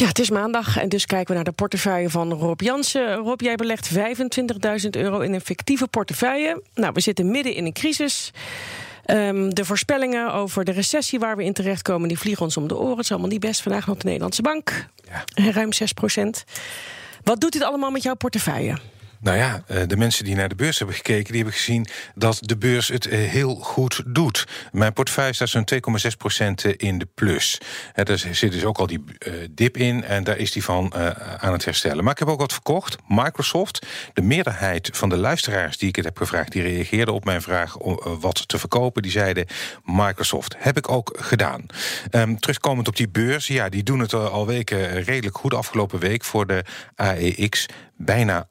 Ja, het is maandag en dus kijken we naar de portefeuille van Rob Jansen. Rob, jij belegt 25.000 euro in een fictieve portefeuille. Nou, we zitten midden in een crisis. Ehm, de voorspellingen over de recessie waar we in terechtkomen, die vliegen ons om de oren. Het is allemaal niet best vandaag nog de Nederlandse bank. Ja. Ruim 6 procent. Wat doet dit allemaal met jouw portefeuille? Nou ja, eh, de mensen die naar de beurs hebben gekeken, die hebben gezien dat de beurs het eh, heel goed doet. Mijn portefeuille staat zo'n 2,6% in de plus. Er zit dus ook al die eh, dip in en daar is die van aan het herstellen. Maar ik heb ook wat verkocht. Microsoft, de meerderheid van de luisteraars die ik het heb gevraagd, die reageerden op mijn vraag om wat te verkopen. Die zeiden Microsoft. Heb ik ook gedaan. Um, terugkomend op die beurs, ja, die doen het al weken redelijk goed. Afgelopen week voor de AEX bijna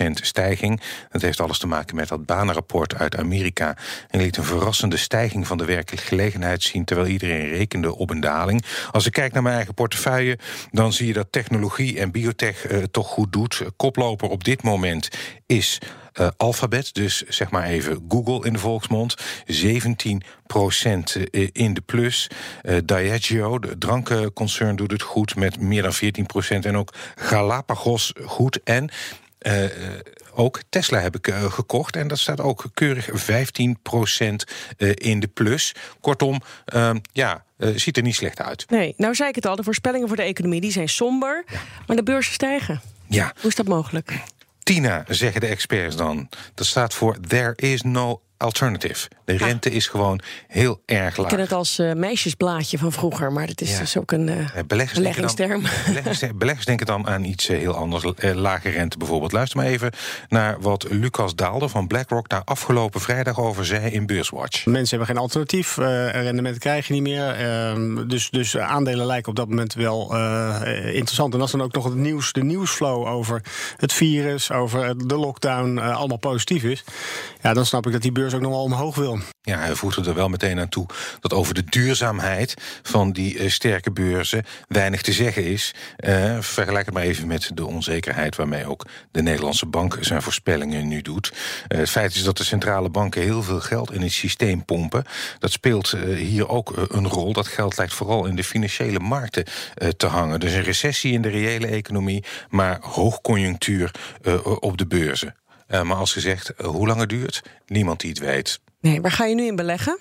8% stijging. Dat heeft alles te maken met dat banenrapport uit Amerika. En liet een verrassende stijging van de werkelijke gelegenheid zien, terwijl iedereen rekende op een daling. Als ik kijk naar mijn eigen portefeuille, dan zie je dat technologie en biotech uh, toch goed doet. Koploper op dit moment is uh, Alphabet, dus zeg maar even Google in de volksmond, 17% eh, in de plus. Uh, Diageo, de drankenconcern, doet het goed met meer dan 14% En ook Galapagos goed. En uh, ook Tesla heb ik uh, gekocht. En dat staat ook keurig 15% in de plus. Kortom, uh, ja, ziet er niet slecht uit. Nee, nou zei ik het al, de voorspellingen voor de economie die zijn somber. Ja. Maar de beurzen stijgen. Ja. Hoe is dat mogelijk? Tina, zeggen de experts dan. Dat staat voor There is no alternative. De rente is gewoon heel erg laag. Ik ken het als uh, meisjesblaadje van vroeger, maar dat is dus ook een uh, beleggers beleggingsterm. Denken beleggers, denken dan aan iets uh, heel anders. lage rente bijvoorbeeld. Luister maar even naar wat Lucas Daalder van BlackRock... daar afgelopen vrijdag over zei in Beurswatch. Mensen hebben geen alternatief. rendement krijg je niet meer. Ehm, dus, dus aandelen lijken op dat moment wel interessant. En als dan ook nog het nieuws, de nieuwsflow over het virus... over de lockdown allemaal positief is... ja, dan snap ik dat die beurs ook nog wel omhoog wil. Ja, hij voegde er wel meteen aan toe dat over de duurzaamheid van die uh, sterke beurzen weinig te zeggen is. Uh, vergelijk het maar even met de onzekerheid waarmee ook de Nederlandse bank zijn voorspellingen nu doet. Uh, het feit is dat de centrale banken heel veel geld in het systeem pompen. Dat speelt hier ook een rol. Dat geld lijkt vooral in de financiële markten te hangen. Dus een recessie in de reële economie, maar hoogconjunctuur op de beurzen. Uh, maar als gezegd, uh, hoe lang het duurt, niemand die het weet. Nee, waar ga je nu in beleggen?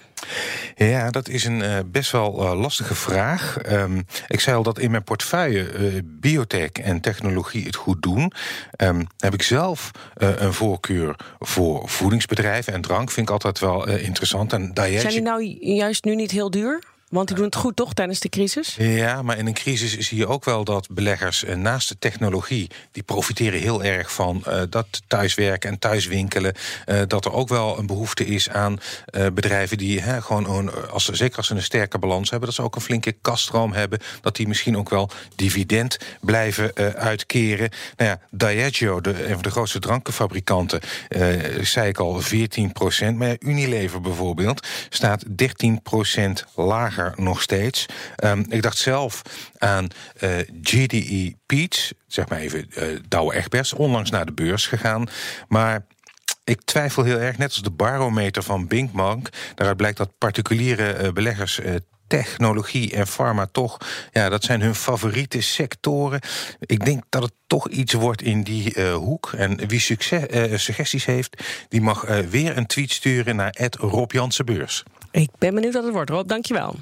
Ja, dat is een uh, best wel lastige vraag. Um, ik zei al dat in mijn portefeuille biotech en technologie het goed doen. Um, heb ik zelf een voorkeur voor voedingsbedrijven en drank. Vind ik altijd wel interessant. En Zijn die nou juist nu niet heel duur? Want die doen het goed toch tijdens de crisis? Ja, maar in een crisis zie je ook wel dat beleggers eh, naast de technologie, die profiteren heel erg van uh, dat thuiswerken en thuiswinkelen. Uh, dat er ook wel een behoefte is aan uh, bedrijven die hè, gewoon, als, zeker als ze een sterke balans hebben, dat ze ook een flinke kaststroom hebben. Dat die misschien ook wel dividend blijven uitkeren. Nou ja, Diageo, de, een van de grootste drankenfabrikanten, zei ik al 14 procent. Maar ja, Unilever bijvoorbeeld staat 13 procent lager nog steeds. Um, ik dacht zelf aan uh, eh, GDE Peach, zeg maar even uh, Douwe Egberts, onlangs naar de beurs gegaan. Maar ik twijfel heel erg, net als de barometer van Binkbank. Daaruit blijkt dat particuliere uh, beleggers technologie en pharma toch, ja, dat zijn hun favoriete sectoren. Ik denk dat het toch iets wordt in die hoek. En wie succes, suggesties heeft, die mag weer een tweet sturen naar Rob Jansenbeurs. Ik ben benieuwd wat het wordt, Rob. Dankjewel.